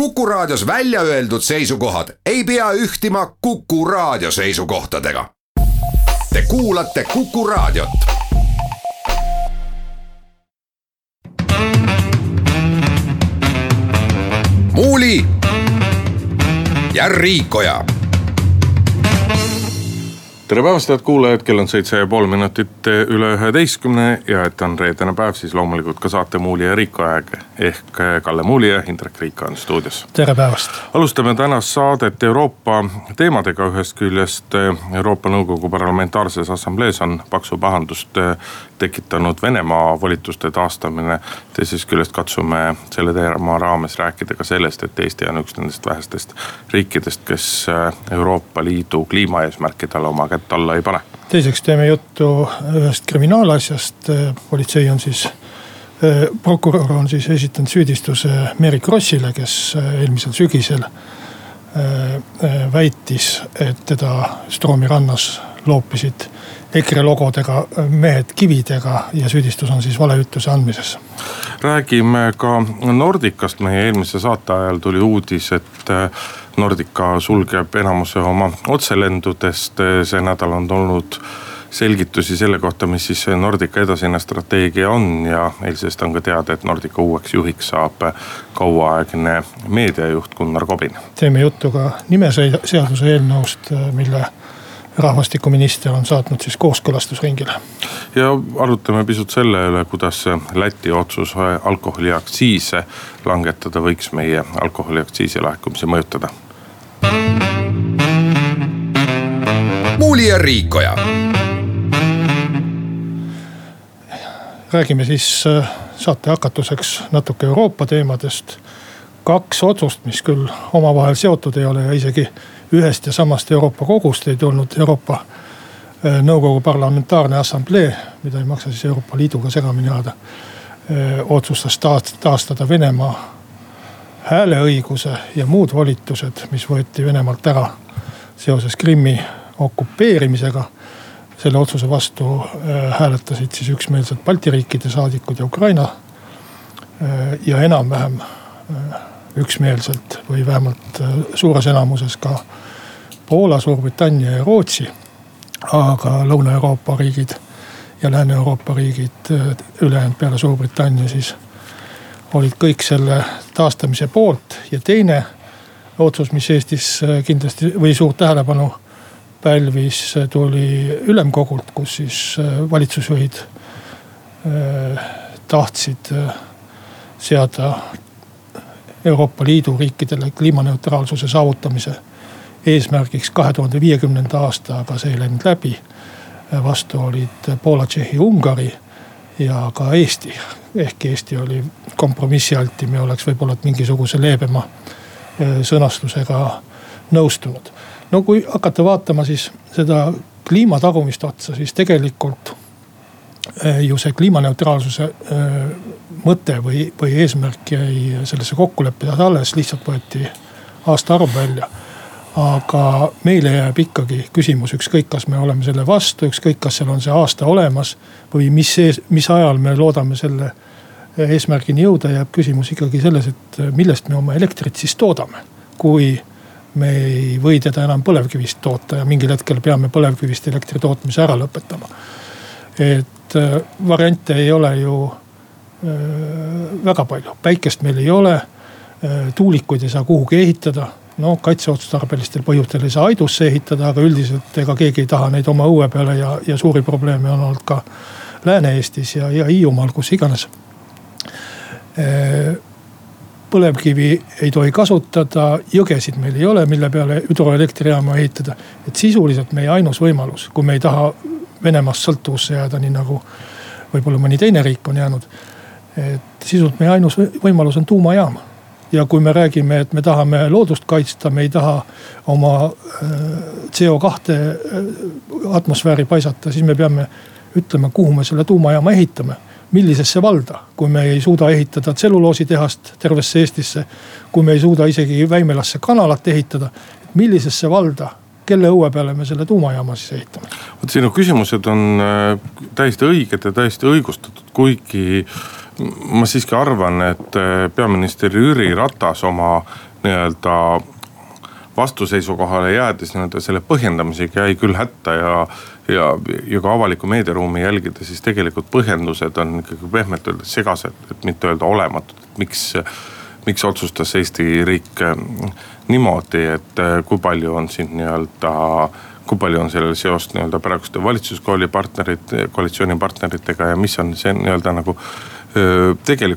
Kuku Raadios välja öeldud seisukohad ei pea ühtima Kuku Raadio seisukohtadega. Te kuulate Kuku Raadiot. muuli ja Riikoja tere päevast, head kuulajad, kell on seitse ja pool minutit üle üheteistkümne ja et on reedene päev, siis loomulikult ka saate Muuli ja Riiko aeg. Ehk Kalle Muuli ja Indrek Riik on stuudios. tere päevast. alustame tänast saadet Euroopa teemadega, ühest küljest Euroopa Nõukogu Parlamentaarses Assamblees on paksu pahandust tekitanud Venemaa volituste taastamine. teisest küljest katsume selle teema raames rääkida ka sellest, et Eesti on üks nendest vähestest riikidest, kes Euroopa Liidu kliimaeesmärkidele oma kätt alla ei pane. teiseks teeme juttu ühest kriminaalasjast, politsei on siis prokurör on siis esitanud süüdistuse Mary Krossile, kes eelmisel sügisel väitis, et teda Stroomi rannas loopisid EKRE logodega mehed kividega ja süüdistus on siis valeütluse andmises. räägime ka Nordicast, meie eelmise saate ajal tuli uudis, et Nordica sulgeb enamuse oma otselendudest, see nädal on tulnud selgitusi selle kohta, mis siis Nordica edasine strateegia on ja eilsest on ka teada, et Nordica uueks juhiks saab kauaaegne meediajuht Gunnar Kobin. teeme juttu ka nimeseaduse eelnõust, mille rahvastikuminister on saatnud siis kooskõlastusringile. ja arutame pisut selle üle, kuidas Läti otsus alkoholiaktsiise langetada võiks meie alkoholiaktsiisi laekumisi mõjutada muuli ja Riikoja. Räägime siis äh, saate hakatuseks natuke Euroopa teemadest. kaks otsust, mis küll omavahel seotud ei ole ja isegi ühest ja samast Euroopa kogust ei tulnud Euroopa äh, Nõukogu Parlamentaarne Assamblee, mida ei maksa siis Euroopa Liiduga segamini ajada. Äh, otsustas taastada Venemaa hääleõiguse ja muud volitused, mis võeti Venemaalt ära seoses Krimmi okupeerimisega. Selle otsuse vastu äh, hääletasid siis üksmeelselt Balti riikide saadikud ja Ukraina. Äh, ja enam-vähem äh, üksmeelselt või vähemalt suures enamuses ka Poola, Suurbritannia ja Rootsi. aga Lõuna-Euroopa riigid ja Lääne-Euroopa riigid ülejäänud peale Suurbritannia siis olid kõik selle taastamise poolt ja teine otsus, mis Eestis kindlasti või suurt tähelepanu pälvis, tuli ülemkogult, kus siis äh, valitsusjuhid äh, tahtsid äh, seada Euroopa Liidu riikidele kliimaneutraalsuse saavutamise eesmärgiks kahe tuhande viiekümnenda aasta, aga see ei läinud läbi. vastu olid Poola, Tšehhi, Ungari ja ka Eesti. ehkki Eesti oli kompromissialtim ja oleks võib-olla mingisuguse leebema sõnastusega nõustunud no kui hakata vaatama siis seda kliima tagumist otsa, siis tegelikult eh, ju see kliimaneutraalsuse eh, mõte või, või eesmärk jäi sellesse kokkuleppele alles, lihtsalt võeti aastaarv välja. aga meile jääb ikkagi küsimus, ükskõik, kas me oleme selle vastu, ükskõik, kas seal on see aasta olemas või mis mis ajal me loodame selle eesmärgini jõuda, jääb küsimus ikkagi selles, et millest me oma elektrit siis toodame. kui me ei või teda enam põlevkivist toota ja mingil hetkel peame põlevkivist elektri tootmise ära lõpetama. et äh, variante ei ole ju äh, väga palju, päikest meil ei ole. Äh, tuulikuid ei saa kuhugi ehitada, no kaitseotstarbelistel põhjustel ei saa Aidusse ehitada, aga üldiselt ega keegi ei taha neid oma õue peale ja, ja suuri probleeme on olnud ka Lääne-Eestis ja, ja Hiiumaal, kus iganes põlevkivi ei tohi kasutada, jõgesid meil ei ole, mille peale hüdroelektrijaama ehitada. et sisuliselt meie ainus võimalus, kui me ei taha Venemaast sõltuvusse jääda, nii nagu võib-olla mõni teine riik on jäänud. et sisuliselt meie ainus võimalus on tuumajaam. ja kui me räägime, et me tahame loodust kaitsta, me ei taha oma äh, CO2 äh, atmosfääri paisata, siis me peame ütlema, kuhu me selle tuumajaama ehitame millisesse valda, kui me ei suuda ehitada tselluloositehast tervesse Eestisse. kui me ei suuda isegi Väimelasse kanalat ehitada, millisesse valda kelle õue peale me selle tuumajaama siis ehitame? vot sinu küsimused on äh, täiesti õiged ja täiesti õigustatud, kuigi ma siiski arvan, et äh, peaminister Jüri Ratas oma nii-öelda vastuseisukohale jäädes nii-öelda selle põhjendamisega jäi küll hätta ja, ja, ja ka avalikku meediaruumi jälgida, siis tegelikult põhjendused on ikkagi pehmelt öeldes segased, et mitte öelda olematud, et miks miks otsustas Eesti riik ähm, niimoodi, et äh, kui palju on siin nii-öelda, kui palju on sellel seost nii-öelda praeguste valitsuskooli partnerid, koalitsioonipartneritega ja mis on see nii-öelda nagu tegelik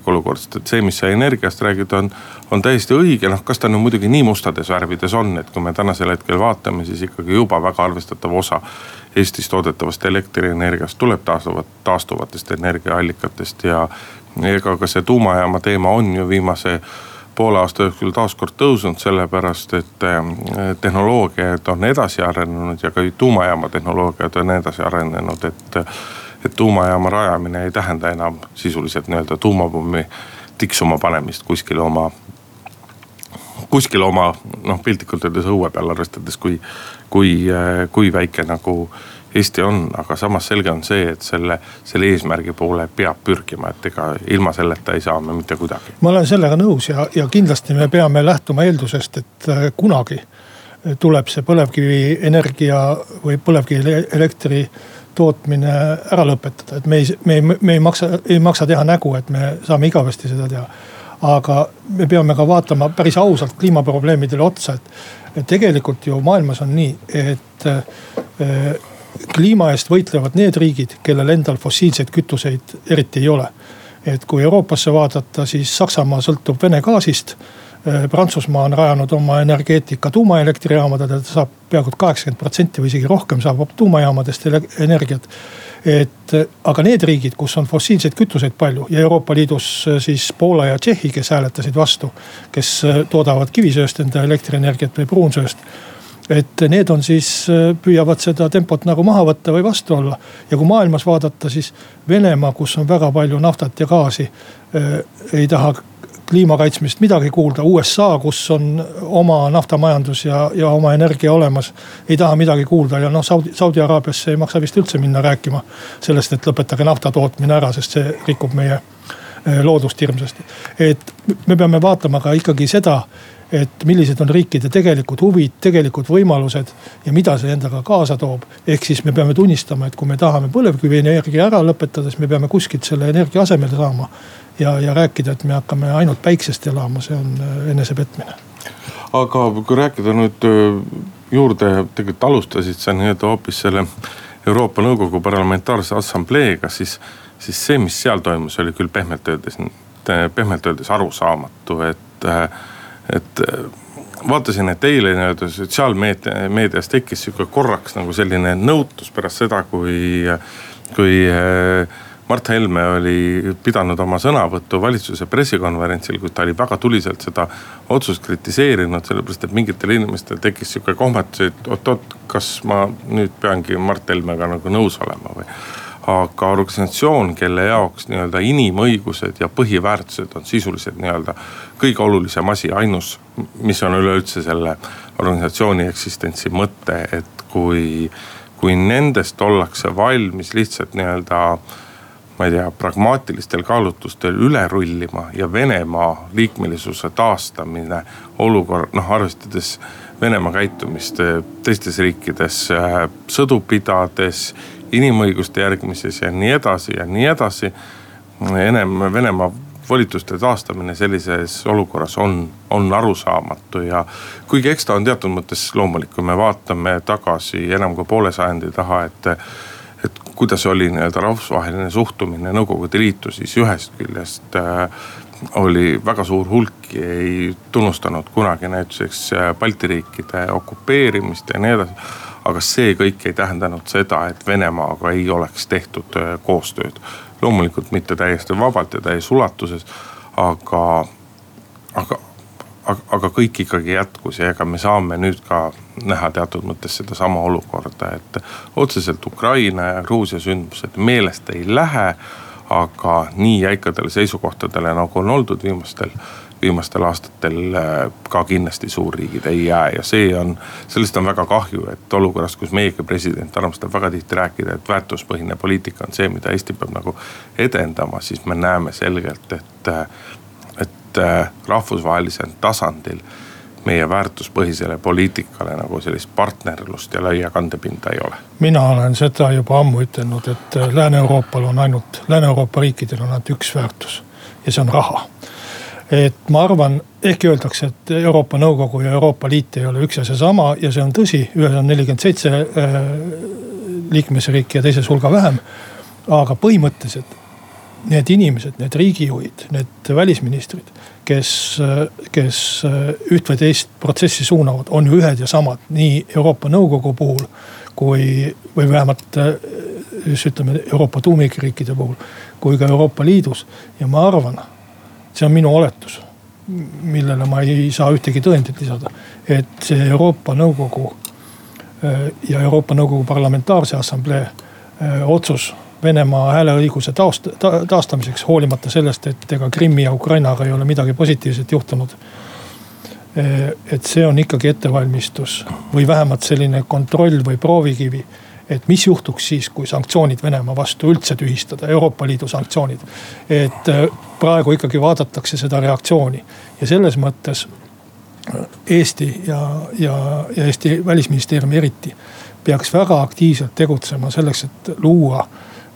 olukord, sest et see, mis sa energiast räägid, on, on täiesti õige, noh kas ta nüüd muidugi nii mustades värvides on, et kui me tänasel hetkel vaatame, siis ikkagi juba väga arvestatav osa Eestis toodetavast elektrienergiast tuleb taastuvat, taastuvatest energiaallikatest ja ega ka see tuumajaama teema on ju viimase poole aasta jooksul taas kord tõusnud, sellepärast et eh, tehnoloogiad on edasi arenenud ja ka tuumajaama tehnoloogiad on edasi arenenud, et. Et tuumajaama rajamine ei tähenda enam sisuliselt nii-öelda tuumapommi tiksuma panemist kuskile oma, kuskile oma noh, piltlikult öeldes õue peal, arvestades kui, kui, kui väike nagu Eesti on, aga samas selge on see, et selle, selle eesmärgi poole peab pürgima, et ega ilma selleta ei saa me mitte kuidagi. ma olen sellega nõus ja, ja kindlasti me peame lähtuma eeldusest, et äh, kunagi tuleb see põlevkivienergia või põlevkivielektri tootmine ära lõpetada, et me ei, me ei, me ei maksa, ei maksa teha nägu, et me saame igavesti seda teha. aga me peame ka vaatama päris ausalt kliimaprobleemidele otsa, et tegelikult ju maailmas on nii, et äh, kliima eest võitlevad need riigid, kellel endal fossiilseid kütuseid eriti ei ole. et kui Euroopasse vaadata, siis Saksamaa sõltub Vene gaasist. Äh, Prantsusmaa on rajanud oma energeetika tuumaelektrijaamadele, ta saab peaaegu kaheksakümmend protsenti või isegi rohkem saab tuumajaamadest energiat. et aga need riigid, kus on fossiilseid kütuseid palju ja Euroopa Liidus äh, siis Poola ja Tšehhi, kes hääletasid vastu. kes äh, toodavad kivisööst enda elektrienergiat või pruunsööst et need on siis, äh, püüavad seda tempot nagu maha võtta või vastu olla. ja kui maailmas vaadata, siis Venemaa, kus on väga palju naftat ja gaasi, äh, ei taha kliima kaitsmist midagi kuulda. USA, kus on oma naftamajandus ja, ja oma energia olemas, ei taha midagi kuulda ja noh, Saudi, Saudi Araabiasse ei maksa vist üldse minna rääkima sellest, et lõpetage nafta tootmine ära, sest see rikub meie äh, loodust hirmsasti. et me peame vaatama ka ikkagi seda et millised on riikide tegelikud huvid, tegelikud võimalused ja mida see endaga kaasa toob. ehk siis me peame tunnistama, et kui me tahame põlevkivienergia ära lõpetada, siis me peame kuskilt selle energia asemele saama. ja, ja rääkida, et me hakkame ainult päiksest elama, see on äh, enesepetmine. aga kui rääkida nüüd äh, juurde, tegelikult alustasid sa nii-öelda hoopis selle Euroopa Nõukogu Parlamentaarse Assambleega, siis, siis see, mis seal toimus, oli küll pehmelt öeldes, pehmelt öeldes arusaamatu, et äh, et äh, vaatasin, et eile nii-öelda sotsiaalmeedias tekkis sihuke korraks nagu selline nõutus pärast seda, kui, kui äh, Mart Helme oli pidanud oma sõnavõttu valitsuse pressikonverentsil, kus ta oli väga tuliselt seda otsust kritiseerinud, sellepärast et mingitel inimestel tekkis sihuke kohmatus, et oot-oot, kas ma nüüd peangi Mart Helmega nagu nõus olema või aga organisatsioon, kelle jaoks nii-öelda inimõigused ja põhiväärtused on sisuliselt nii-öelda kõige olulisem asi, ainus, mis on üleüldse selle organisatsiooni eksistentsi mõte, et kui, kui nendest ollakse valmis lihtsalt nii-öelda ma ei tea, pragmaatilistel kaalutlustel üle rullima ja Venemaa liikmelisuse taastamine olukord, noh arvestades Venemaa käitumist teistes riikides sõdu pidades inimõiguste järgimises ja nii edasi ja nii edasi. enam Venemaa volituste taastamine sellises olukorras on, on arusaamatu ja kuigi eks ta on teatud mõttes loomulik, kui me vaatame tagasi enam kui poole sajandi taha, et et kuidas oli nii-öelda rahvusvaheline suhtumine Nõukogude Liitu, siis ühest küljest äh, oli väga suur hulk ei tunnustanud kunagi näituseks äh, Balti riikide okupeerimist ja nii edasi aga see kõik ei tähendanud seda, et Venemaaga ei oleks tehtud äh, koostööd. loomulikult mitte täiesti vabalt ja täies ulatuses, aga, aga, aga, aga kõik ikkagi jätkus ja ega me saame nüüd ka näha teatud mõttes sedasama olukorda, et otseselt Ukraina ja Gruusia sündmused meelest ei lähe aga nii jäikadele seisukohtadele, nagu on oldud viimastel viimastel aastatel äh, ka kindlasti suurriigid ei jää ja see on, sellest on väga kahju, et olukorras, kus meiegi president armastab väga tihti rääkida, et väärtuspõhine poliitika on see, mida Eesti peab nagu edendama, siis me näeme selgelt, et, et äh, rahvusvahelisel tasandil meie väärtuspõhisele poliitikale nagu sellist partnerlust ja laia kandepinda ei ole? mina olen seda juba ammu ütelnud, et äh, Lääne-Euroopal on ainult, Lääne-Euroopa riikidel on ainult üks väärtus ja see on raha. Et ma arvan, ehkki öeldakse, et Euroopa Nõukogu ja Euroopa Liit ei ole üks ja seesama ja see on tõsi, ühes on nelikümmend seitse äh, liikmesriiki ja teises hulga vähem. aga põhimõtteliselt need inimesed, need riigijuhid, need välisministrid, kes, kes üht või teist protsessi suunavad, on ju ühed ja samad nii Euroopa Nõukogu puhul kui, või vähemalt siis ütleme Euroopa tuumikriikide puhul, kui ka Euroopa Liidus. ja ma arvan, see on minu oletus, millele ma ei saa ühtegi tõendit lisada, et see Euroopa Nõukogu ja Euroopa Nõukogu Parlamentaarse Assamblee otsus Venemaa hääleõiguse taast-, taastamiseks, hoolimata sellest, et ega Krimmi ja Ukrainaga ei ole midagi positiivset juhtunud. et see on ikkagi ettevalmistus või vähemalt selline kontroll või proovikivi. Et mis juhtuks siis, kui sanktsioonid Venemaa vastu üldse tühistada, Euroopa Liidu sanktsioonid. et praegu ikkagi vaadatakse seda reaktsiooni ja selles mõttes Eesti ja, ja, ja Eesti välisministeerium eriti peaks väga aktiivselt tegutsema selleks, et luua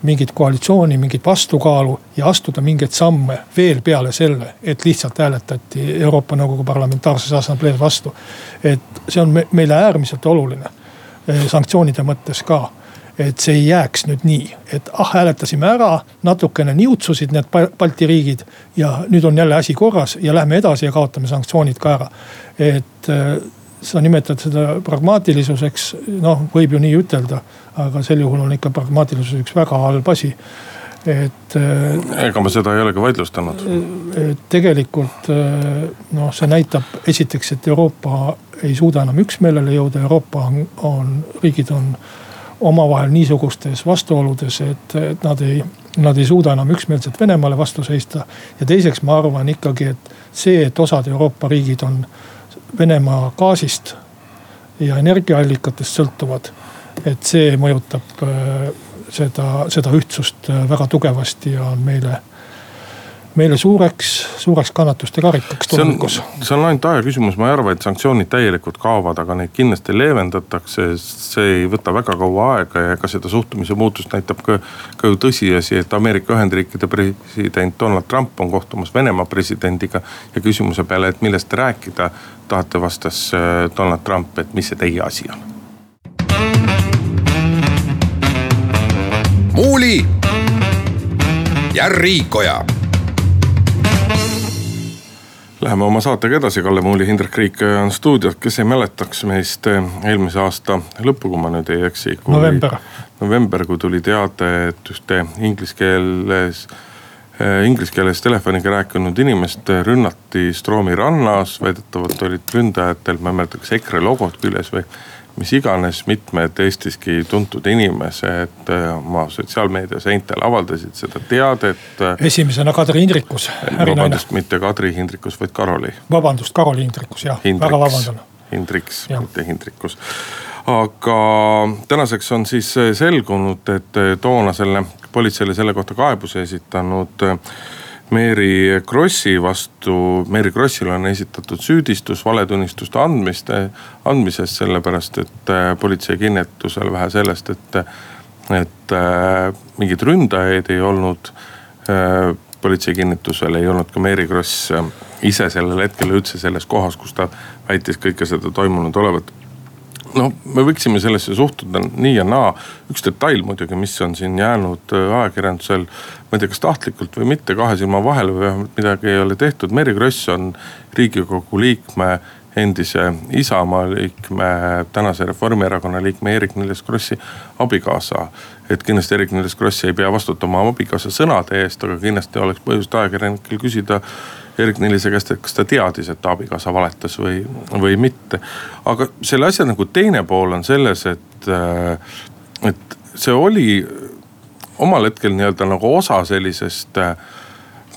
mingit koalitsiooni, mingit vastukaalu ja astuda mingeid samme veel peale selle, et lihtsalt hääletati Euroopa Nõukogu Parlamentaarses Assamblees vastu. et see on meile äärmiselt oluline sanktsioonide mõttes ka et see ei jääks nüüd nii, et ah, hääletasime ära, natukene niutsusid need Balti riigid ja nüüd on jälle asi korras ja lähme edasi ja kaotame sanktsioonid ka ära. et eh, sa nimetad seda pragmaatilisuseks, noh, võib ju nii ütelda, aga sel juhul on ikka pragmaatilisus üks väga halb asi et. Äh, ega ma seda ei olegi vaidlustanud. tegelikult äh, noh, see näitab esiteks, et Euroopa ei suuda enam üksmeelele jõuda, Euroopa on, on, riigid on omavahel niisugustes vastuoludes, et, et nad ei, nad ei suuda enam üksmeelselt Venemaale vastu seista. ja teiseks ma arvan ikkagi, et see, et osad Euroopa riigid on Venemaa gaasist ja energiaallikatest sõltuvad. et see mõjutab äh, seda, seda ühtsust äh, väga tugevasti ja on meile meile suureks, suureks kannatuste karikaks tulevikus. see on ainult aja küsimus, ma ei arva, et sanktsioonid täielikult kaovad, aga neid kindlasti leevendatakse. see ei võta väga kaua aega ja ega seda suhtumise muutust näitab ka, ka ju tõsiasi, et Ameerika Ühendriikide president Donald Trump on kohtumas Venemaa presidendiga. ja küsimuse peale, et millest rääkida tahate, vastas äh, Donald Trump, et mis see teie asi on. Muuli ja Riikoja Läheme oma saatega edasi, Kalle Muuli, Hindrek Riik on stuudios, kes ei mäletaks meist eelmise aasta lõppu, kui ma nüüd ei eksi. november. november, kui tuli teade, et ühte inglise keeles, eh, inglise keeles telefoniga rääkinud inimest rünnati Stroomi rannas. väidetavalt olid ründajatel, ma ei mäleta, kas EKRE logod küljes või mis iganes mitmed Eestiski tuntud inimesed äh, oma sotsiaalmeedia seintel avaldasid seda teadet. Äh, esimesena Kadri Hindrikus. vabandust, mitte Kadri Hindrikus, vaid Karoli. vabandust, Karoli Hindrikus jah, väga vabandan. Hindriks, mitte Hindrikus. aga tänaseks on siis selgunud, et toona selle politseile selle kohta kaebuse esitanud Mary Krossi vastu, Mary Krossile on esitatud süüdistus valetunnistuste andmist, andmises, sellepärast et äh, politsei kinnitusel vähe sellest, et, et äh, mingeid ründajaid ei olnud. Äh, politsei kinnitusel ei olnud ka Mary Kross ise sellel hetkel üldse selles kohas, kus ta väitis kõike seda toimunud olevat no me võiksime sellesse suhtuda nii ja naa. üks detail muidugi, mis on siin jäänud ajakirjandusel, ma ei tea, kas tahtlikult või mitte, kahe silma vahele või vähemalt midagi ei ole tehtud. Meri Kross on riigikogu liikme, endise Isamaa liikme, tänase Reformierakonna liikme Eerik-Niiles Krossi abikaasa. et kindlasti Eerik-Niiles Kross ei pea vastutama abikaasa sõnade eest, aga kindlasti oleks põhjust ajakirjanikel küsida Eerik-Niilise käest, et kas ta teadis, et ta abikaasa valetas või, või mitte. aga selle asja nagu teine pool on selles, et, et see oli omal hetkel nii-öelda nagu osa sellisest äh,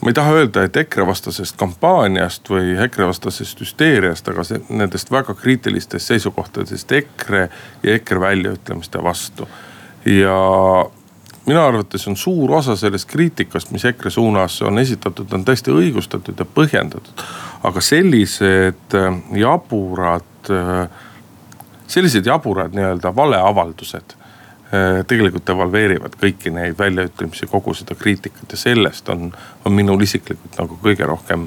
ma ei taha öelda, et EKRE vastasest kampaaniast või EKRE vastasest hüsteeriast, aga see, nendest väga kriitilistest seisukohtadest EKRE ja EKRE väljaütlemiste vastu. ja minu arvates on suur osa sellest kriitikast, mis EKRE suunas on esitatud, on täiesti õigustatud ja põhjendatud. aga sellised äh, jaburad, äh, sellised jaburad nii-öelda valeavaldused tegelikult devalveerivad kõiki neid väljaütlemisi, kogu seda kriitikat ja sellest on, on minul isiklikult nagu kõige rohkem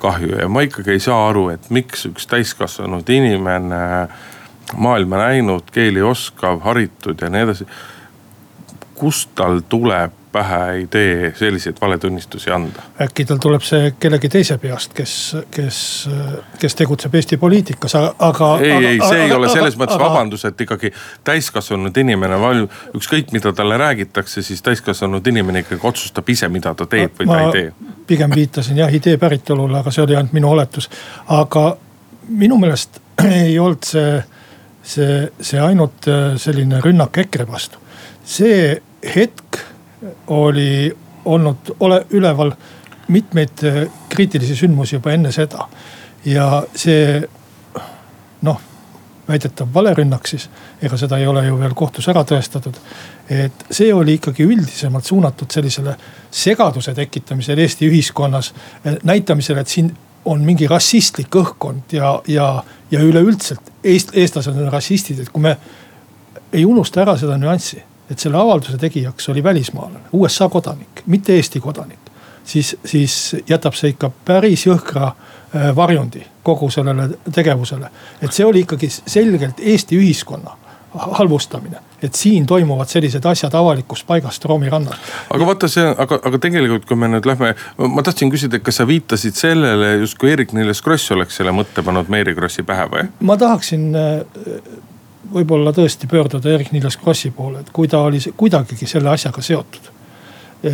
kahju. Ja ma ikkagi ei saa aru, et miks üks täiskasvanud inimene, maailma näinud, keeli oskav, haritud ja nii edasi kust tal tuleb pähe idee selliseid valetunnistusi anda? äkki tal tuleb see kellegi teise peast, kes, kes, kes tegutseb Eesti poliitikas, aga. ei, ei, see aga, ei ole selles aga, mõttes aga, vabandus, et ikkagi täiskasvanud inimene, ükskõik mida talle räägitakse, siis täiskasvanud inimene ikkagi otsustab ise, mida ta teeb või ta ei tee. pigem viitasin jah idee päritolule, aga see oli ainult minu oletus. aga minu meelest ei olnud see, see, see ainult selline rünnak EKRE vastu. see hetk oli olnud ole, üleval mitmeid äh, kriitilisi sündmusi juba enne seda. ja see noh, väidetav valerünnak siis, ega seda ei ole ju veel kohtus ära tõestatud. et see oli ikkagi üldisemalt suunatud sellisele segaduse tekitamisele Eesti ühiskonnas. Äh, näitamisele, et siin on mingi rassistlik õhkkond ja, ja, ja üleüldiselt eest, eestlased on rassistid, et kui me ei unusta ära seda nüanssi et selle avalduse tegijaks oli välismaalane, USA kodanik, mitte Eesti kodanik. siis, siis jätab see ikka päris jõhkra äh, varjundi kogu sellele tegevusele. et see oli ikkagi selgelt Eesti ühiskonna halvustamine, et siin toimuvad sellised asjad avalikust paigast Roomi rannal. aga vaata see, aga, aga tegelikult, kui me nüüd lähme, ma tahtsin küsida, kas sa viitasid sellele justkui Eerik-Niiles Kross oleks selle mõtte pannud Mary Krossi pähe või? ma tahaksin äh, võib-olla tõesti pöörduda Eerik-Niiles Krossi poole, et kui ta oli kuidagigi selle asjaga seotud. E,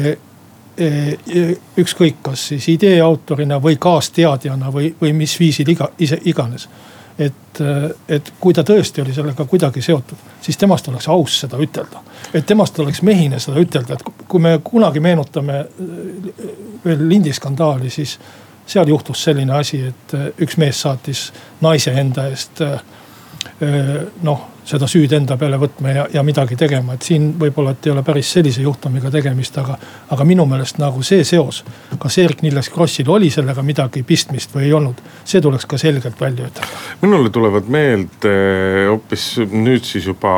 e, e, ükskõik, kas siis idee autorina või kaasteadjana või, või mis viisil iga, ise iganes. et, et kui ta tõesti oli sellega kuidagi seotud, siis temast oleks aus seda ütelda. et temast oleks mehine seda ütelda, et kui me kunagi meenutame veel lindi skandaali, siis seal juhtus selline asi, et üks mees saatis naise enda eest noh, seda süüd enda peale võtma ja, ja midagi tegema, et siin võib-olla, et ei ole päris sellise juhtumiga tegemist, aga. aga minu meelest nagu see seos, kas Eerik-Niiles Krossil oli sellega midagi pistmist või ei olnud, see tuleks ka selgelt välja ütelda. minule tulevad meelde hoopis nüüd siis juba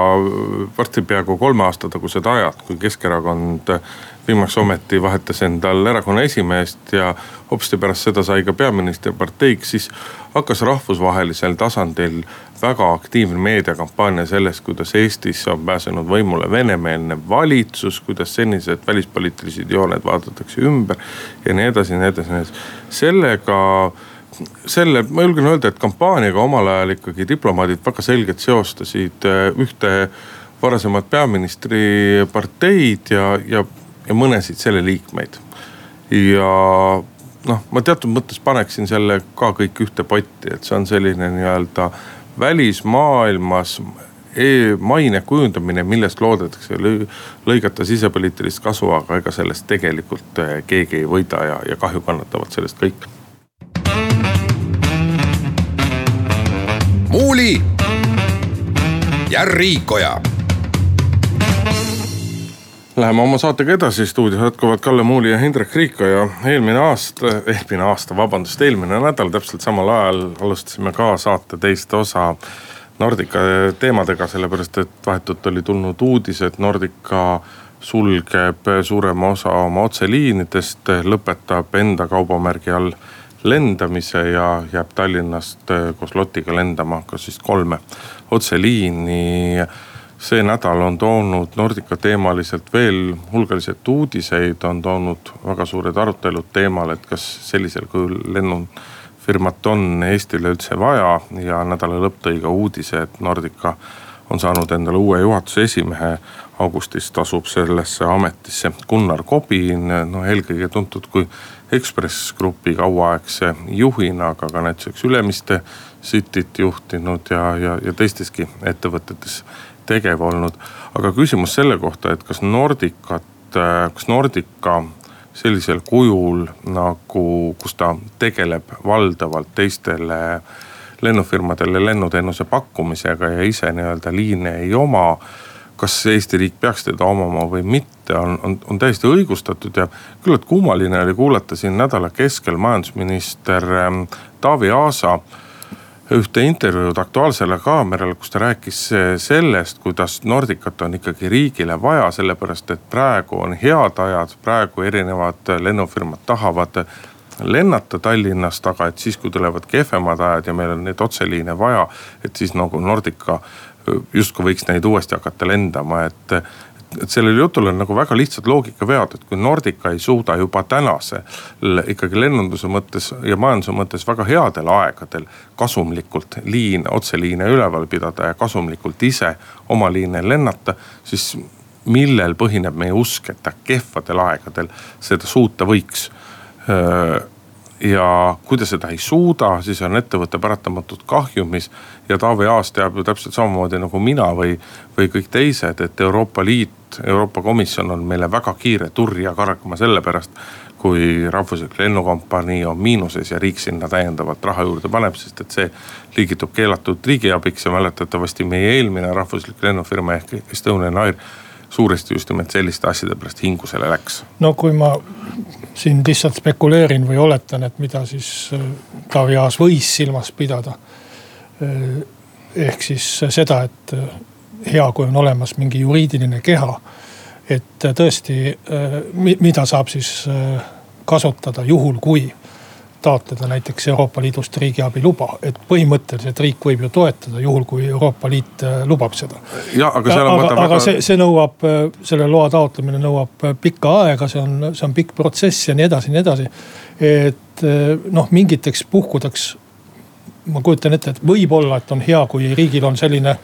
varsti peaaegu kolme aasta tagused ajad, kui Keskerakond viimaks ometi vahetas endal erakonna esimeest ja hopsti pärast seda sai ka peaministriparteiks, siis hakkas rahvusvahelisel tasandil väga aktiivne meediakampaania sellest, kuidas Eestis on pääsenud võimule venemeelne valitsus, kuidas senised välispoliitilised jooned vaadatakse ümber ja nii edasi ja nii edasi ja nii edasi. sellega selle, ma julgen öelda, et kampaaniaga omal ajal ikkagi diplomaadid väga selgelt seostasid äh, ühte varasemat peaministriparteid ja, ja ja mõnesid selle liikmeid. ja noh, ma teatud mõttes paneksin selle ka kõik ühte potti, et see on selline nii-öelda välismaailmas e maine kujundamine, millest loodetakse lõigata sisepoliitilist kasu, aga ega sellest tegelikult eh, keegi ei võida ja, ja kahju kannatavad sellest kõik. muuli ja Riikoja Läheme oma saatega edasi, stuudios jätkuvad Kalle Muuli ja Hindrek Riiko ja eelmine aasta, eelmine aasta, vabandust, eelmine nädal täpselt samal ajal alustasime ka saate teist osa Nordica teemadega, sellepärast et vahetult oli tulnud uudis, et Nordica sulgeb suurema osa oma otseliinidest, lõpetab enda kaubamärgi all lendamise ja jääb Tallinnast koos Lotiga lendama ka siis kolme otseliini see nädal on toonud Nordica teemaliselt veel hulgaliselt uudiseid, on toonud väga suured arutelud teemal, et kas sellisel kujul lennufirmat on Eestile üldse vaja. ja nädala lõpp tõi ka uudise, et Nordica on saanud endale uue juhatuse esimehe. augustist asub sellesse ametisse Gunnar Kobin, noh eelkõige tuntud kui Ekspress Grupi kauaaegse juhina, aga ka näiteks Ülemiste Cityt juhtinud ja, ja, ja teisteski ettevõtetes tegev olnud. aga küsimus selle kohta, et kas Nordicat, äh, kas Nordica sellisel kujul nagu, kus ta tegeleb valdavalt teistele lennufirmadele lennuteenuse pakkumisega ja ise nii-öelda liine ei oma. kas Eesti riik peaks teda omama või mitte, on, on, on täiesti õigustatud ja küllalt kummaline oli kuulata siin nädala keskel majandusminister ähm, Taavi Aasa ühte intervjuud Aktuaalsele Kaamerale, kus ta rääkis sellest, kuidas Nordicat on ikkagi riigile vaja, sellepärast et praegu on head ajad, praegu erinevad lennufirmad tahavad lennata Tallinnast, aga et siis, kui tulevad kehvemad ajad ja meil on neid otseliine vaja, et siis nagu Nordica justkui võiks neid uuesti hakata lendama, et et sellel jutul on nagu väga lihtsad loogikavead, et kui Nordica ei suuda juba tänasel ikkagi lennunduse mõttes ja majanduse mõttes väga headel aegadel kasumlikult liine, otseliine üleval pidada ja kasumlikult ise oma liine lennata, siis millel põhineb meie usk, et ta kehvadel aegadel seda suuta võiks ja kui ta seda ei suuda, siis on ettevõte paratamatult kahjumis. ja Taavi Aas teab ju täpselt samamoodi nagu mina või, või kõik teised, et Euroopa Liit, Euroopa Komisjon on meile väga kiire turja kargama sellepärast. kui rahvuslik lennukompanii on miinuses ja riik sinna täiendavat raha juurde paneb, sest et see liigitub keelatud riigiabiks ja mäletatavasti meie eelmine rahvuslik lennufirma ehk Estonian Air suuresti just nimelt selliste asjade pärast hingusele läks. no kui ma siin lihtsalt spekuleerin või oletan, et mida siis äh, Taavi Aas võis silmas pidada. Äh, ehk siis seda, et äh, hea, kui on olemas mingi juriidiline keha. et tõesti, mida saab siis kasutada juhul, kui taotleda näiteks Euroopa Liidust riigiabi luba, et põhimõtteliselt riik võib ju toetada, juhul kui Euroopa Liit äh, lubab seda. aga, aga, aga see, see nõuab, äh, selle loa taotlemine nõuab äh, pikka aega, see on, see on pikk protsess ja nii edasi, nii edasi. et noh, mingiteks puhkudeks ma kujutan ette, et võib-olla, et on hea, kui riigil on selline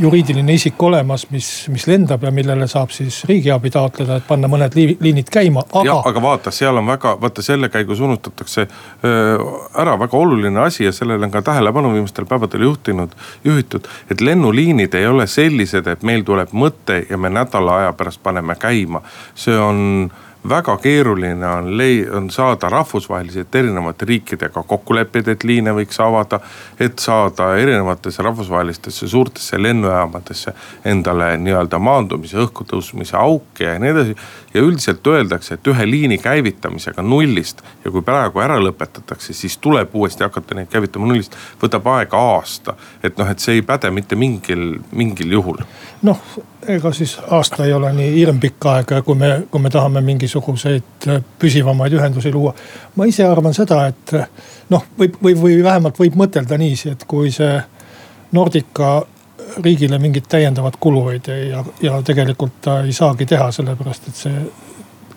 juriidiline isik olemas, mis, mis lendab ja millele saab siis riigiabi taotleda, et panna mõned liinid käima, aga. aga vaata, seal on väga, vaata selle käigus unustatakse ära väga oluline asi ja sellele on ka tähelepanu viimastel päevadel juhtinud, juhitud. et lennuliinid ei ole sellised, et meil tuleb mõte ja me nädala aja pärast paneme käima, see on väga keeruline on lei-, on saada rahvusvaheliselt erinevate riikidega kokkuleppeid, et liine võiks avada. et saada erinevatesse rahvusvahelistesse suurtesse lennujaamadesse endale nii-öelda maandumise, õhku tõusmise auke ja nii edasi. ja üldiselt öeldakse, et ühe liini käivitamisega nullist ja kui praegu ära lõpetatakse, siis tuleb uuesti hakata neid käivitama nullist, võtab aega aasta. et noh, et see ei päde mitte mingil, mingil juhul. noh ega siis aasta ei ole nii hirmpikk aeg, kui me, kui me tahame mingisuguseid äh, püsivamaid ühendusi luua. ma ise arvan seda, et äh, noh, võib, või, või vähemalt võib mõtelda niiviisi, et kui see Nordica riigile mingit täiendavat kulu ei tee ja, ja tegelikult ta ei saagi teha, sellepärast et see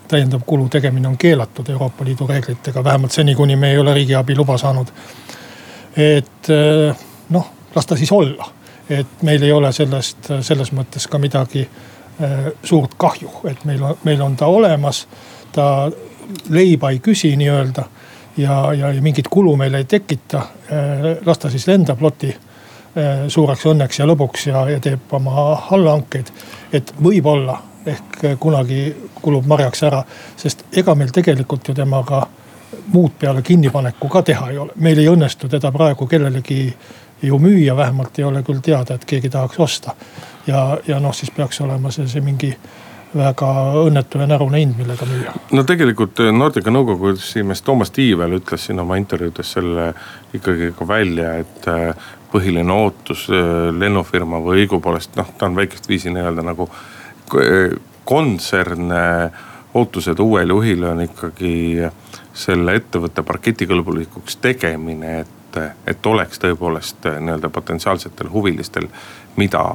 täiendav kulu tegemine on keelatud Euroopa Liidu reeglitega, vähemalt seni, kuni me ei ole riigiabi luba saanud. et äh, noh, las ta siis olla et meil ei ole sellest, selles mõttes ka midagi äh, suurt kahju, et meil on, meil on ta olemas. ta leiba ei küsi nii-öelda ja, ja, ja mingit kulu meile ei tekita. Äh, las ta siis lendab loti äh, suureks õnneks ja lõbuks ja, ja teeb oma allhankeid. et võib-olla ehk kunagi kulub marjaks ära, sest ega meil tegelikult ju temaga muud peale kinnipaneku ka teha ei ole. meil ei õnnestu teda praegu kellelegi ju müüa vähemalt ei ole küll teada, et keegi tahaks osta. ja, ja noh, siis peaks olema see, see mingi väga õnnetu ja närune hind, millega müüa. no tegelikult eh, Nordica nõukogu esimees Toomas Tiivel ütles siin oma intervjuudes selle ikkagi ka välja, et eh, põhiline ootus eh, lennufirma või õigupoolest noh, ta on väikest viisi nii-öelda nagu kontsern. ootused uuele juhile on ikkagi selle ettevõtte parketikõlbulikuks tegemine, et et, et oleks tõepoolest äh, nii-öelda potentsiaalsetel huvilistel, mida,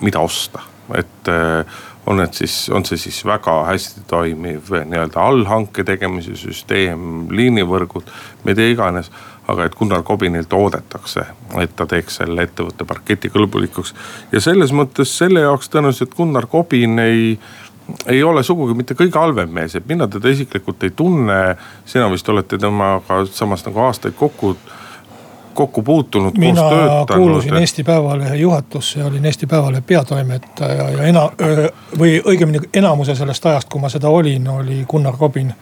mida osta. et äh, on need siis, on see siis väga hästi toimiv nii-öelda allhanke tegemise süsteem, liinivõrgud, mida iganes. aga et Gunnar Kobinilt oodatakse, et ta teeks selle ettevõtte parketikõlbulikuks. ja selles mõttes selle jaoks tõenäoliselt Gunnar Kobin ei ei ole sugugi mitte kõige halvem mees, et mina teda isiklikult ei tunne. sina vist olete temaga samas nagu aastaid kokku kokku puutunud, mina kuulusin Eesti Päevalehe juhatusse ja olin Eesti Päevalehe peatoimetaja ja ena- või õigemini enamuse sellest ajast, kui ma seda olin, oli Gunnar Robin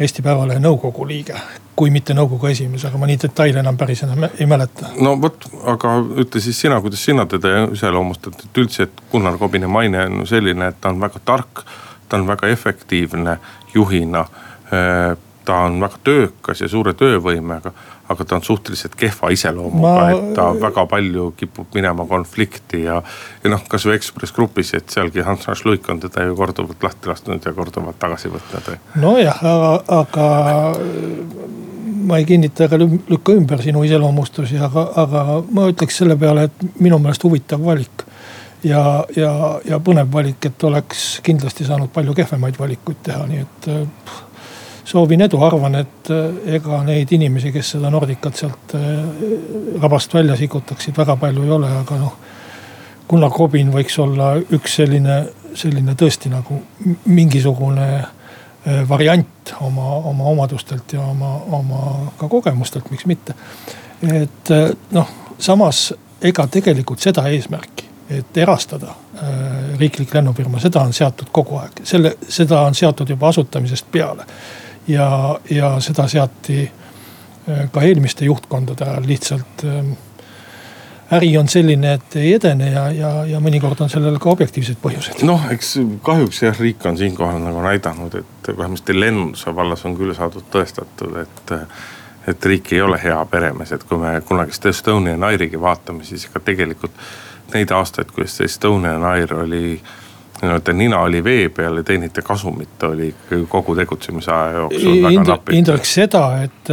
Eesti Päevalehe nõukogu liige, kui mitte nõukogu esimees, aga ma nii detaile enam päris enam ei mäleta. no vot, aga ütle siis sina, kuidas sina teda iseloomustad, et üldse, et Gunnar Kobine maine on selline, et ta on väga tark, ta on väga efektiivne juhina. ta on väga töökas ja suure töövõimega, aga ta on suhteliselt kehva iseloomuga ma..., et ta väga palju kipub minema konflikti ja. ja noh, kasvõi Ekspress Grupis, et sealgi Hans H. Luik on teda ju korduvalt lahti lasknud ja korduvalt tagasi võtnud. nojah, aga, aga ma ei kinnita ega lükka ümber sinu iseloomustusi, aga, aga ma ütleks selle peale, et minu meelest huvitav valik. ja, ja, ja põnev valik, et oleks kindlasti saanud palju kehvemaid valikuid teha, nii et pff, soovin edu, arvan, et eh, ega neid inimesi, kes seda Nordicat sealt eh, rabast välja sikutaksid, väga palju ei ole, aga noh. Gunnar Kobin võiks olla üks selline, selline tõesti nagu mingisugune eh, variant oma, oma omadustelt ja oma, oma ka kogemustelt, miks mitte. et noh, samas ega tegelikult seda eesmärki, et erastada riiklik lennufirma, seda on seatud kogu aeg, selle, seda on seatud juba asutamisest peale ja, ja seda seati äh, ka eelmiste juhtkondade ajal lihtsalt ähm, äri on selline, et ei edene ja, ja, ja mõnikord on sellel ka objektiivsed põhjused. noh, eks kahjuks jah, riik on siinkohal nagu näidanud, et vähemasti lennunduse vallas on küll saadud tõestatud, et. et riik ei ole hea peremees, et kui me kunagist Estonian Airigi vaatame, siis ega tegelikult neid aastaid, kui see Estonian Air oli nii-öelda nina oli vee peal ja teenite kasumit oli ikkagi kogu tegutsemise aja jooksul väga napilt. Indrek seda, et,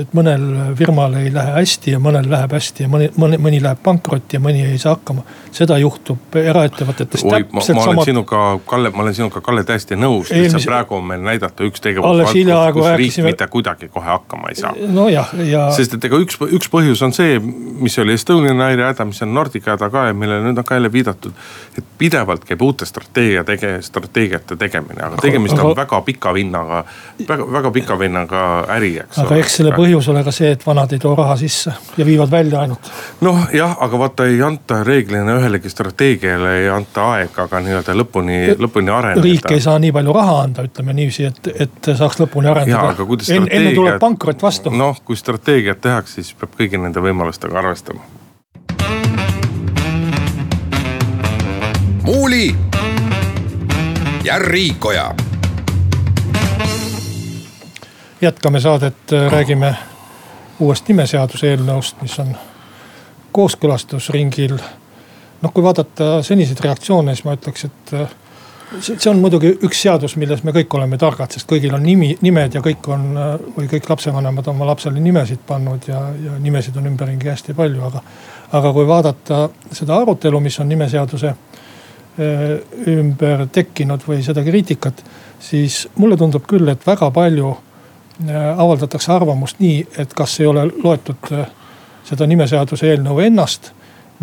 et mõnel firmal ei lähe hästi ja mõnel läheb hästi ja mõni, mõni, mõni läheb pankrotti ja mõni ei saa hakkama. seda juhtub eraettevõtetes täpselt ma, ma olen samad... sinuga, Kalle, ma olen sinuga, Kalle, täiesti nõus Eelmis..., lihtsalt praegu on meil näidata üks tegevusvaldkond, kus rääkisime... riik mitte kuidagi kohe hakkama ei saa. nojah, ja. sest et ega üks, üks põhjus on see, mis oli Estonian Airi häda, mis on Nordica häda ka ja millele nüüd on ka jälle viidatud. et pidevalt käib uute strateegiate strateegia tege-, strateegiate tegemine, aga tegemist aga, on väga pika vinnaga, väga, väga pika vinnaga äri, eks aga ole. eks selle põhjus ole ka see, et vanad ei too raha sisse ja viivad välja ainult. noh jah, aga vaata ei anta reeglina ühelegi strateegiale ei anta aega ka nii-öelda lõpuni, lõpuni areneda. riik ei saa nii palju raha anda, ütleme niiviisi, et, et saaks lõpuni arendada. En, enne tuleb pankrot vastu. noh, kui strateegiat tehakse, siis peab kõigi nende võimalustega arvestama. muuli ja Riikoja. jätkame saadet, äh, räägime uuest nimeseaduse eelnõust, mis on kooskõlastusringil. noh, kui vaadata seniseid reaktsioone, siis ma ütleks, et äh, see on muidugi üks seadus, milles me kõik oleme targad, sest kõigil on nimi, nimed ja kõik on äh, või kõik lapsevanemad oma lapsele nimesid pannud ja, ja nimesid on ümberringi hästi palju, aga. aga kui vaadata seda arutelu, mis on nimeseaduse Äh, ümber tekkinud või seda kriitikat, siis mulle tundub küll, et väga palju äh, avaldatakse arvamust nii, et kas ei ole loetud äh, seda nimeseaduse eelnõu ennast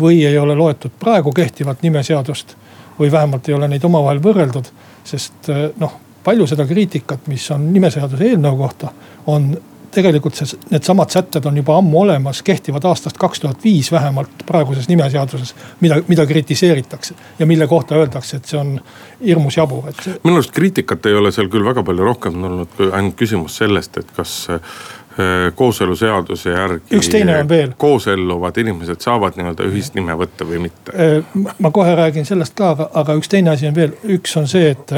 või ei ole loetud praegu kehtivat nimeseadust või vähemalt ei ole neid omavahel võrreldud. sest noh, palju seda kriitikat, mis on nimeseaduse eelnõu kohta, on tegelikult see, needsamad sätted on juba ammu olemas, kehtivad aastast kaks tuhat viis vähemalt praeguses nimeseaduses. mida, mida kritiseeritakse ja mille kohta öeldakse, et see on hirmus jabur, et minu arust kriitikat ei ole seal küll väga palju rohkem olnud, kui ainult küsimus sellest, et kas äh, kooseluseaduse järgi. üks teine on veel. kooselluvad inimesed saavad nii-öelda ühist nime võtta või mitte? Äh, ma kohe räägin sellest ka, aga, aga üks teine asi on veel, üks on see, et,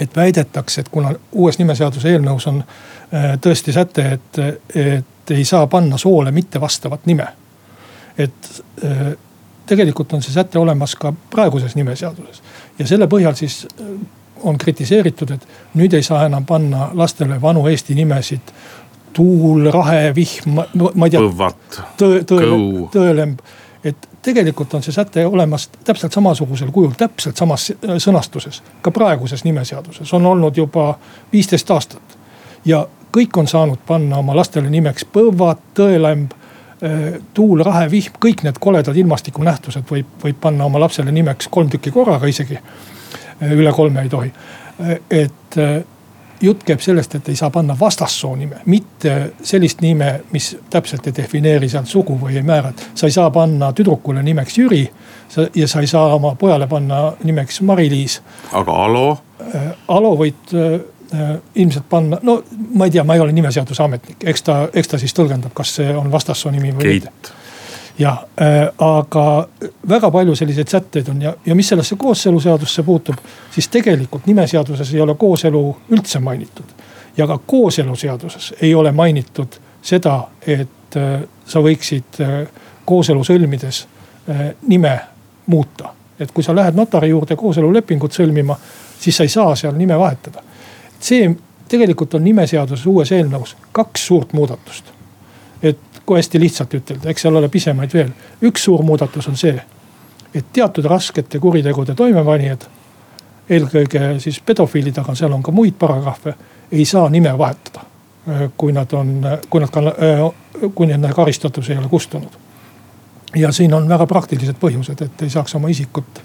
et väidetakse, et kuna uues nimeseaduse eelnõus on Äh, tõesti säte, et, et ei saa panna soole mittevastavat nime. et äh, tegelikult on see säte olemas ka praeguses nimeseaduses ja selle põhjal siis äh, on kritiseeritud, et nüüd ei saa enam panna lastele vanu eesti nimesid. tuul, rahe, vihm, ma ei tea. põvat, kõu. tõelemb, et tegelikult on see säte olemas täpselt samasugusel kujul, täpselt samas sõnastuses ka praeguses nimeseaduses on olnud juba viisteist aastat ja kõik on saanud panna oma lastele nimeks põvad, tõelämb eh, tuul, rahe, vihm, kõik need koledad ilmastikunähtused võib, võib panna oma lapsele nimeks kolm tükki korraga isegi. Eh, üle kolme ei tohi. Et jutt käib sellest, et ei saa panna vastassoo nime, mitte sellist nime, mis täpselt ei defineeri sealt sugu või ei määra. sa ei saa panna tüdrukule nimeks Jüri ja sa ei saa oma pojale panna nimeks Mari-Liis. aga Alo? Alo võid ilmselt panna, no ma ei tea, ma ei ole nimeseaduse ametnik, eks ta, eks ta siis tõlgendab, kas see on vastassoo nimi või mitte jah äh,, aga väga palju selliseid sätteid on ja, ja mis sellesse kooseluseadusse puutub, siis tegelikult nimeseaduses ei ole kooselu üldse mainitud. ja ka kooseluseaduses ei ole mainitud seda, et äh, sa võiksid äh, kooselu sõlmides äh, nime muuta. et kui sa lähed notari juurde kooselulepingut sõlmima, siis sa ei saa seal nime vahetada. see tegelikult on nimeseaduses uues eelnõus kaks suurt muudatust. et kui hästi lihtsalt ütelda, eks seal ole pisemaid veel. üks suur muudatus on see, et teatud raskete kuritegude toimepanijad, eelkõige siis pedofiilid, aga seal on ka muid paragrahve, ei saa nime vahetada. kui nad on, kui nad kui nende karistatus ei ole kustunud. ja siin on väga praktilised põhjused, et ei saaks oma isikut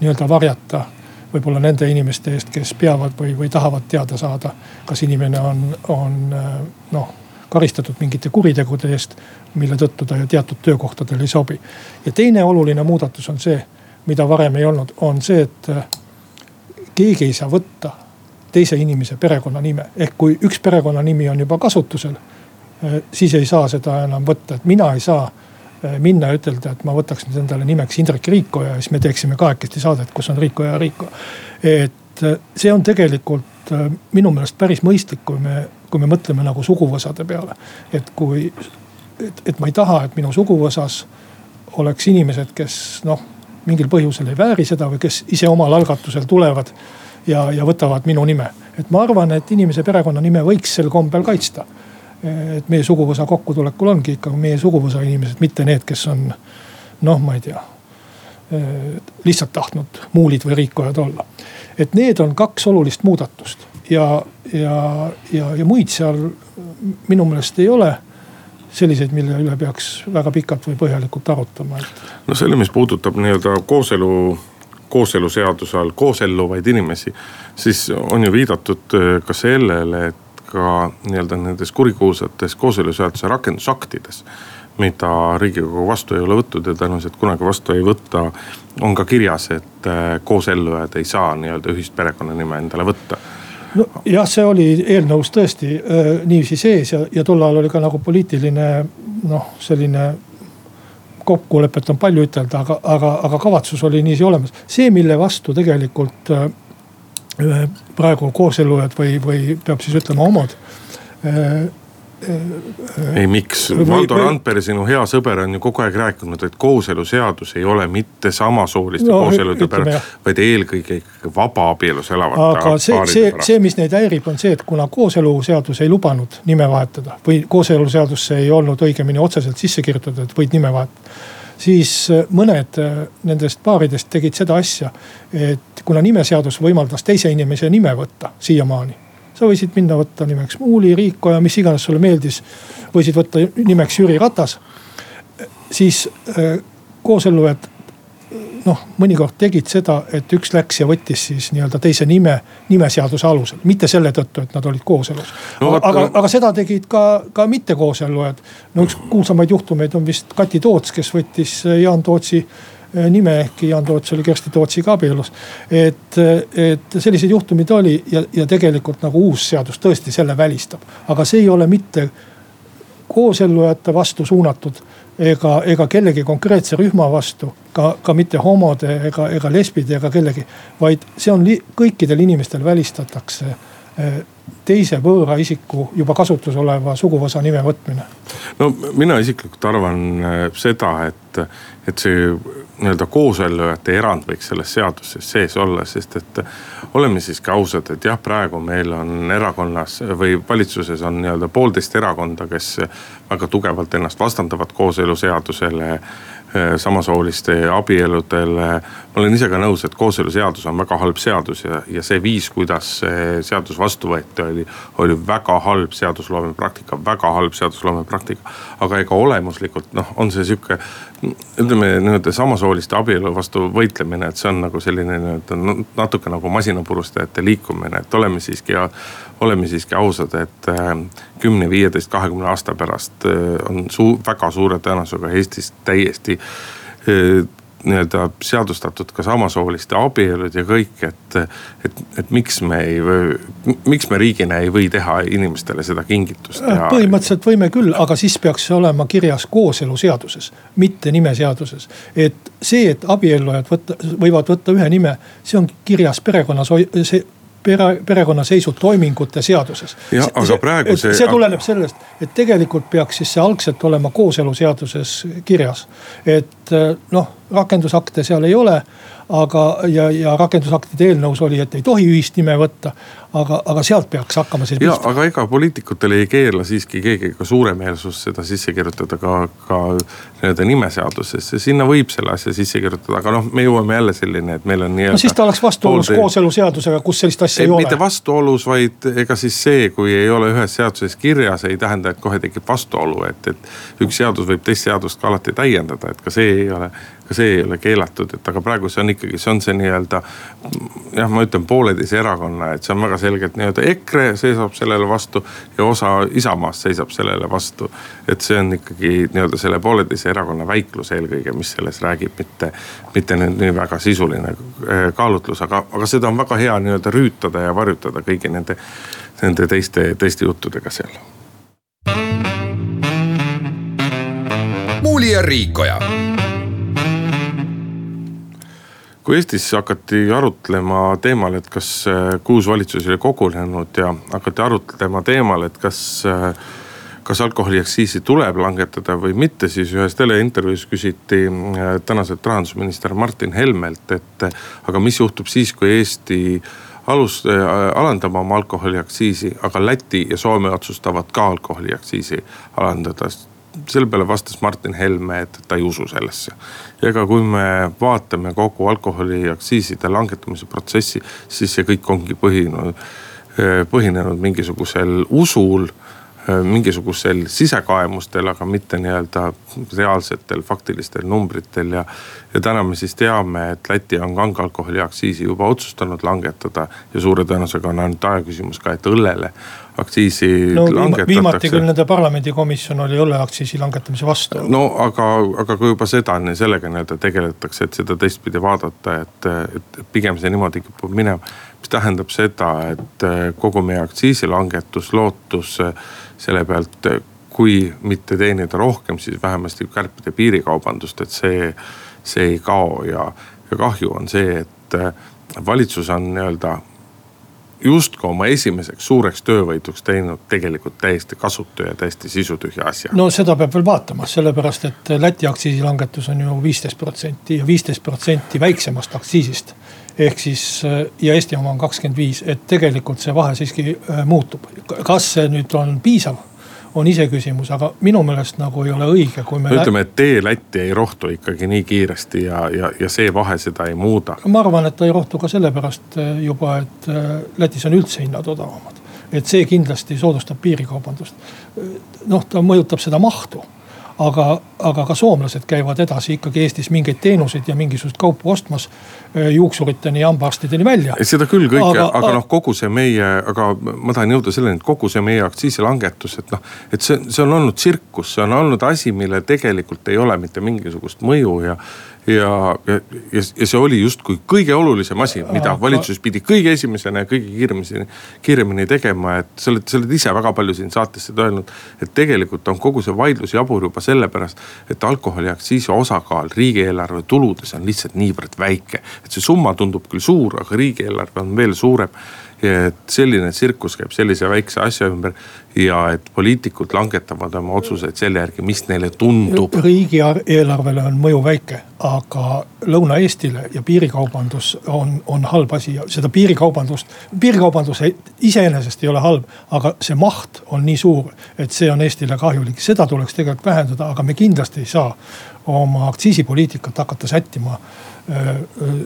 nii-öelda varjata võib-olla nende inimeste eest, kes peavad või, või tahavad teada saada, kas inimene on, on noh karistatud mingite kuritegude eest, mille tõttu ta teatud töökohtadel ei sobi. ja teine oluline muudatus on see, mida varem ei olnud, on see, et äh, keegi ei saa võtta teise inimese perekonnanime. ehk kui üks perekonnanimi on juba kasutusel, äh, siis ei saa seda enam võtta, et mina ei saa äh, minna ja ütelda, et ma võtaks nüüd endale nimeks Indrek Riiko ja siis me teeksime kahekesti saadet, kus on Riiko ja Riiko. et see on tegelikult minu meelest päris mõistlik, kui me kui me mõtleme nagu suguvõsade peale. et kui, et, et ma ei taha, et minu suguvõsas oleks inimesed, kes noh, mingil põhjusel ei vääri seda või kes ise omal algatusel tulevad ja, ja võtavad minu nime. et ma arvan, et inimese perekonnanime võiks sel kombel kaitsta. et meie suguvõsa kokkutulekul ongi ikkagi meie suguvõsa inimesed, mitte need, kes on noh, ma ei tea lihtsalt tahtnud muulid või rikkujad olla. et need on kaks olulist muudatust ja, ja, ja, ja muid seal minu meelest ei ole selliseid, mille üle peaks väga pikalt või põhjalikult arutama, et. no selle, mis puudutab nii-öelda kooselu, kooseluseaduse all kooselluvaid inimesi, siis on ju viidatud äh, ka sellele, et ka nii-öelda nendes kurikuulsates kooseluseaduse rakendusaktides mida riigikogu vastu ei ole võtnud ja tõenäoliselt kunagi vastu ei võta. on ka kirjas, et äh, koosellujad ei saa nii-öelda ühist perekonnanime endale võtta nojah, see oli eelnõus tõesti äh, niiviisi sees ja, ja tol ajal oli ka nagu poliitiline noh, selline kokkulepet on palju ütelda, aga, aga, aga kavatsus oli niiviisi olemas. see, mille vastu tegelikult äh, praegu koosellujad või, või peab siis ütlema homod äh, ei, miks, Valdo Randpere, sinu hea sõber on ju kogu aeg rääkinud, et kooseluseadus ei ole mitte samasooliste no, kooselude pärast, vaid eelkõige ikkagi vabaabielus elavate. aga see, see, see, mis neid häirib, on see, et kuna kooseluseadus ei lubanud nime vahetada või kooseluseadusse ei olnud õigemini otseselt sisse kirjutatud, et võid nime vahetada siis äh, mõned äh, nendest paaridest tegid seda asja, et kuna nimeseadus võimaldas teise inimese nime võtta siiamaani sa võisid minna võtta nimeks Muuli, Riiko ja mis iganes sulle meeldis. võisid võtta nimeks Jüri Ratas. siis äh, koosellujad noh, mõnikord tegid seda, et üks läks ja võttis siis nii-öelda teise nime, nimeseaduse alusel, mitte selle tõttu, et nad olid kooselus no,. aga, aga, aga seda tegid ka, ka mittekoosellujad. no üks kuulsamaid juhtumeid on vist Kati Toots, kes võttis Jaan Tootsi Äh, nime, ehkki Jaan Toots oli Kersti Tootsiga abielus. et, et selliseid juhtumeid oli ja, ja tegelikult nagu uus seadus tõesti selle välistab. aga see ei ole mitte koosellujate vastu suunatud ega, ega kellegi konkreetse rühma vastu. ka, ka mitte homode ega, ega lesbide ega kellegi, vaid see on kõikidel inimestel välistatakse äh, teise võõra isiku juba kasutuses oleva suguvõsa nime võtmine. no mina isiklikult arvan äh, seda, et, et see nii-öelda koosellujate erand võiks selles seaduses sees olla, sest et oleme siiski ausad, et jah, praegu meil on erakonnas või valitsuses on nii-öelda poolteist erakonda, kes väga tugevalt ennast vastandavad kooseluseadusele Eh, samasooliste abieludele. ma olen ise ka nõus, et kooseluseadus on väga halb seadus ja, ja see viis, kuidas see seadus vastu võeti, oli, oli väga halb seadusloome praktika, väga halb seadusloome praktika. aga ega olemuslikult noh, on see sihuke, ütleme nii-öelda samasooliste abielu vastu võitlemine, et see on nagu selline nii-öelda natuke nagu masinapurustajate liikumine, et oleme siiski oleme siiski ausad, et äh, kümne, viieteist, kahekümne aasta pärast äh, on suu-, väga suure tõenäosusega Eestis täiesti äh, nii-öelda seadustatud ka samasooliste abielud ja kõik, et. et, et miks me ei, miks me riigina ei või teha inimestele seda kingitust ja.... Põhimõtteliselt võime küll, aga siis peaks see olema kirjas kooseluseaduses, mitte nimeseaduses. et see, et abiellujad võtta, võivad võtta ühe nime, see on kirjas perekonnas, see pere, perekonnaseisutoimingute seaduses. jah, aga praegu see. see tuleneb sellest, et tegelikult peaks siis see algselt olema kooseluseaduses kirjas. et noh, rakendusakte seal ei ole aga, ja, ja rakendusaktide eelnõus oli, et ei tohi ühist nime võtta. aga, aga sealt peaks hakkama see pihta. aga ega poliitikutele ei keela siiski keegi ka suuremeelsust seda sisse kirjutada ka, ka nii-öelda nimeseadusesse. sinna võib selle asja sisse kirjutada, aga noh, me jõuame jälle selline, et meil on nii-öelda. no siis ta oleks vastuolus poolde... kooseluseadusega, kus sellist asja ei, ei ole. mitte vastuolus, vaid ega siis see, kui ei ole ühes seaduses kirjas, ei tähenda, et kohe tekib vastuolu, et, et üks seadus võib teist seadust ka alati täiendada, et ka see ei ole ka see ei ole keelatud, et aga praegu see on ikkagi, see on see nii-öelda. jah, ma ütlen pooleteise erakonna, et see on väga selgelt nii-öelda EKRE seisab sellele vastu ja osa Isamaast seisab sellele vastu. et see on ikkagi nii-öelda selle pooleteise erakonna väiklus eelkõige, mis selles räägib, mitte, mitte nüüd nii väga sisuline äh, kaalutlus, aga, aga seda on väga hea nii-öelda rüütada ja varjutada kõigi nende, nende teiste, teiste juttudega seal. muuli ja Riikoja kui Eestis hakati arutlema teemal, et kas uus valitsus oli kogunenud ja hakati arutlema teemal, et kas kas alkoholiaktsiisi tuleb langetada või mitte, siis ühes teleintervjuus küsiti tänaselt rahandusminister Martin Helmelt, et aga mis juhtub siis, kui Eesti alus äh,, alandama oma alkoholiaktsiisi, aga Läti ja Soome otsustavad ka alkoholiaktsiisi alandada selle peale vastas Martin Helme, et ta ei usu sellesse. ega kui me vaatame kogu alkoholiaktsiiside langetamise protsessi, siis see kõik ongi põhinenud, põhinenud mingisugusel usul mingisugusel sisekaemustel, aga mitte nii-öelda reaalsetel faktilistel numbritel ja. ja täna me siis teame, et Läti on kange alkoholi aktsiisi juba otsustanud langetada ja suure tõenäosusega on ainult aja küsimus ka, et õllele aktsiisi no, langetatakse. viimati küll nende parlamendikomisjon oli õlleaktsiisi langetamise vastu. no aga, aga kui juba seda, sellega nii-öelda tegeletakse, et seda teistpidi vaadata, et, et pigem see niimoodi kipub minema. mis tähendab seda, et kogu meie aktsiisilangetus, lootus selle pealt, kui mitte teenida rohkem, siis vähemasti kärpida piirikaubandust, et see, see ei kao ja, ja kahju on see, et valitsus on nii-öelda justkui oma esimeseks suureks töövõiduks teinud tegelikult täiesti kasutu ja täiesti sisutühja asja. no seda peab veel vaatama, sellepärast et Läti aktsiisilangetus on ju viisteist protsenti ja viisteist protsenti väiksemast aktsiisist. ehk siis ja Eesti oma on kakskümmend viis, et tegelikult see vahe siiski äh, muutub. kas see nüüd on piisav? On iseküsimus, aga minu meelest nagu ei ole õige, kui me. ütleme, et tee Lätti ei rohtu ikkagi nii kiiresti ja, ja, ja see vahe seda ei muuda. ma arvan, et ta ei rohtu ka sellepärast eh, juba, et eh, Lätis on üldse hinnad odavamad. et see kindlasti soodustab piirikaubandust. noh, ta mõjutab seda mahtu aga, aga ka soomlased käivad edasi ikkagi Eestis mingeid teenuseid ja mingisugust kaupu ostmas. Juuksuriteni ja hambaarstideni välja. seda küll kõike, aga, aga noh, kogu see meie, aga ma tahan jõuda selleni, et kogu see meie aktsiisilangetus, et noh. et see, see on olnud tsirkus, see on olnud asi, millel tegelikult ei ole mitte mingisugust mõju ja ja, ja, ja, see oli justkui kõige olulisem asi, mida valitsus pidi kõige esimesena ja kõige kiiremini, kiiremini tegema, et sa oled, sa oled ise väga palju siin saates seda öelnud. et tegelikult on kogu see vaidlus jabur juba sellepärast, et alkoholiaktsiisi osakaal riigieelarve tuludes on lihtsalt niivõrd väike. et see summa tundub küll suur, aga riigieelarve on veel suurem et selline tsirkus käib sellise väikse asja ümber ja et poliitikud langetavad oma otsuseid selle järgi, mis neile tundub. riigieelarvele on mõju väike, aga Lõuna-Eestile ja piirikaubandus on, on halb asi ja seda piirikaubandust, piirikaubandus iseenesest ei ole halb, aga see maht on nii suur, et see on Eestile kahjulik, seda tuleks tegelikult vähendada, aga me kindlasti ei saa oma aktsiisipoliitikat hakata sättima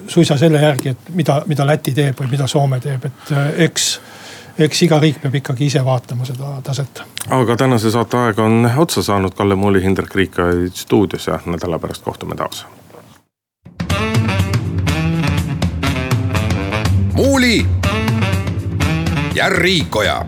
suisa selle järgi, et mida, mida Läti teeb või mida Soome teeb, et äh, eks eks iga riik peab ikkagi ise vaatama seda taset. aga tänase saate aeg on otsa saanud, Kalle Muuli, Hindrek Riik olid stuudios ja nädala pärast kohtume taas. muuli ja Riikoja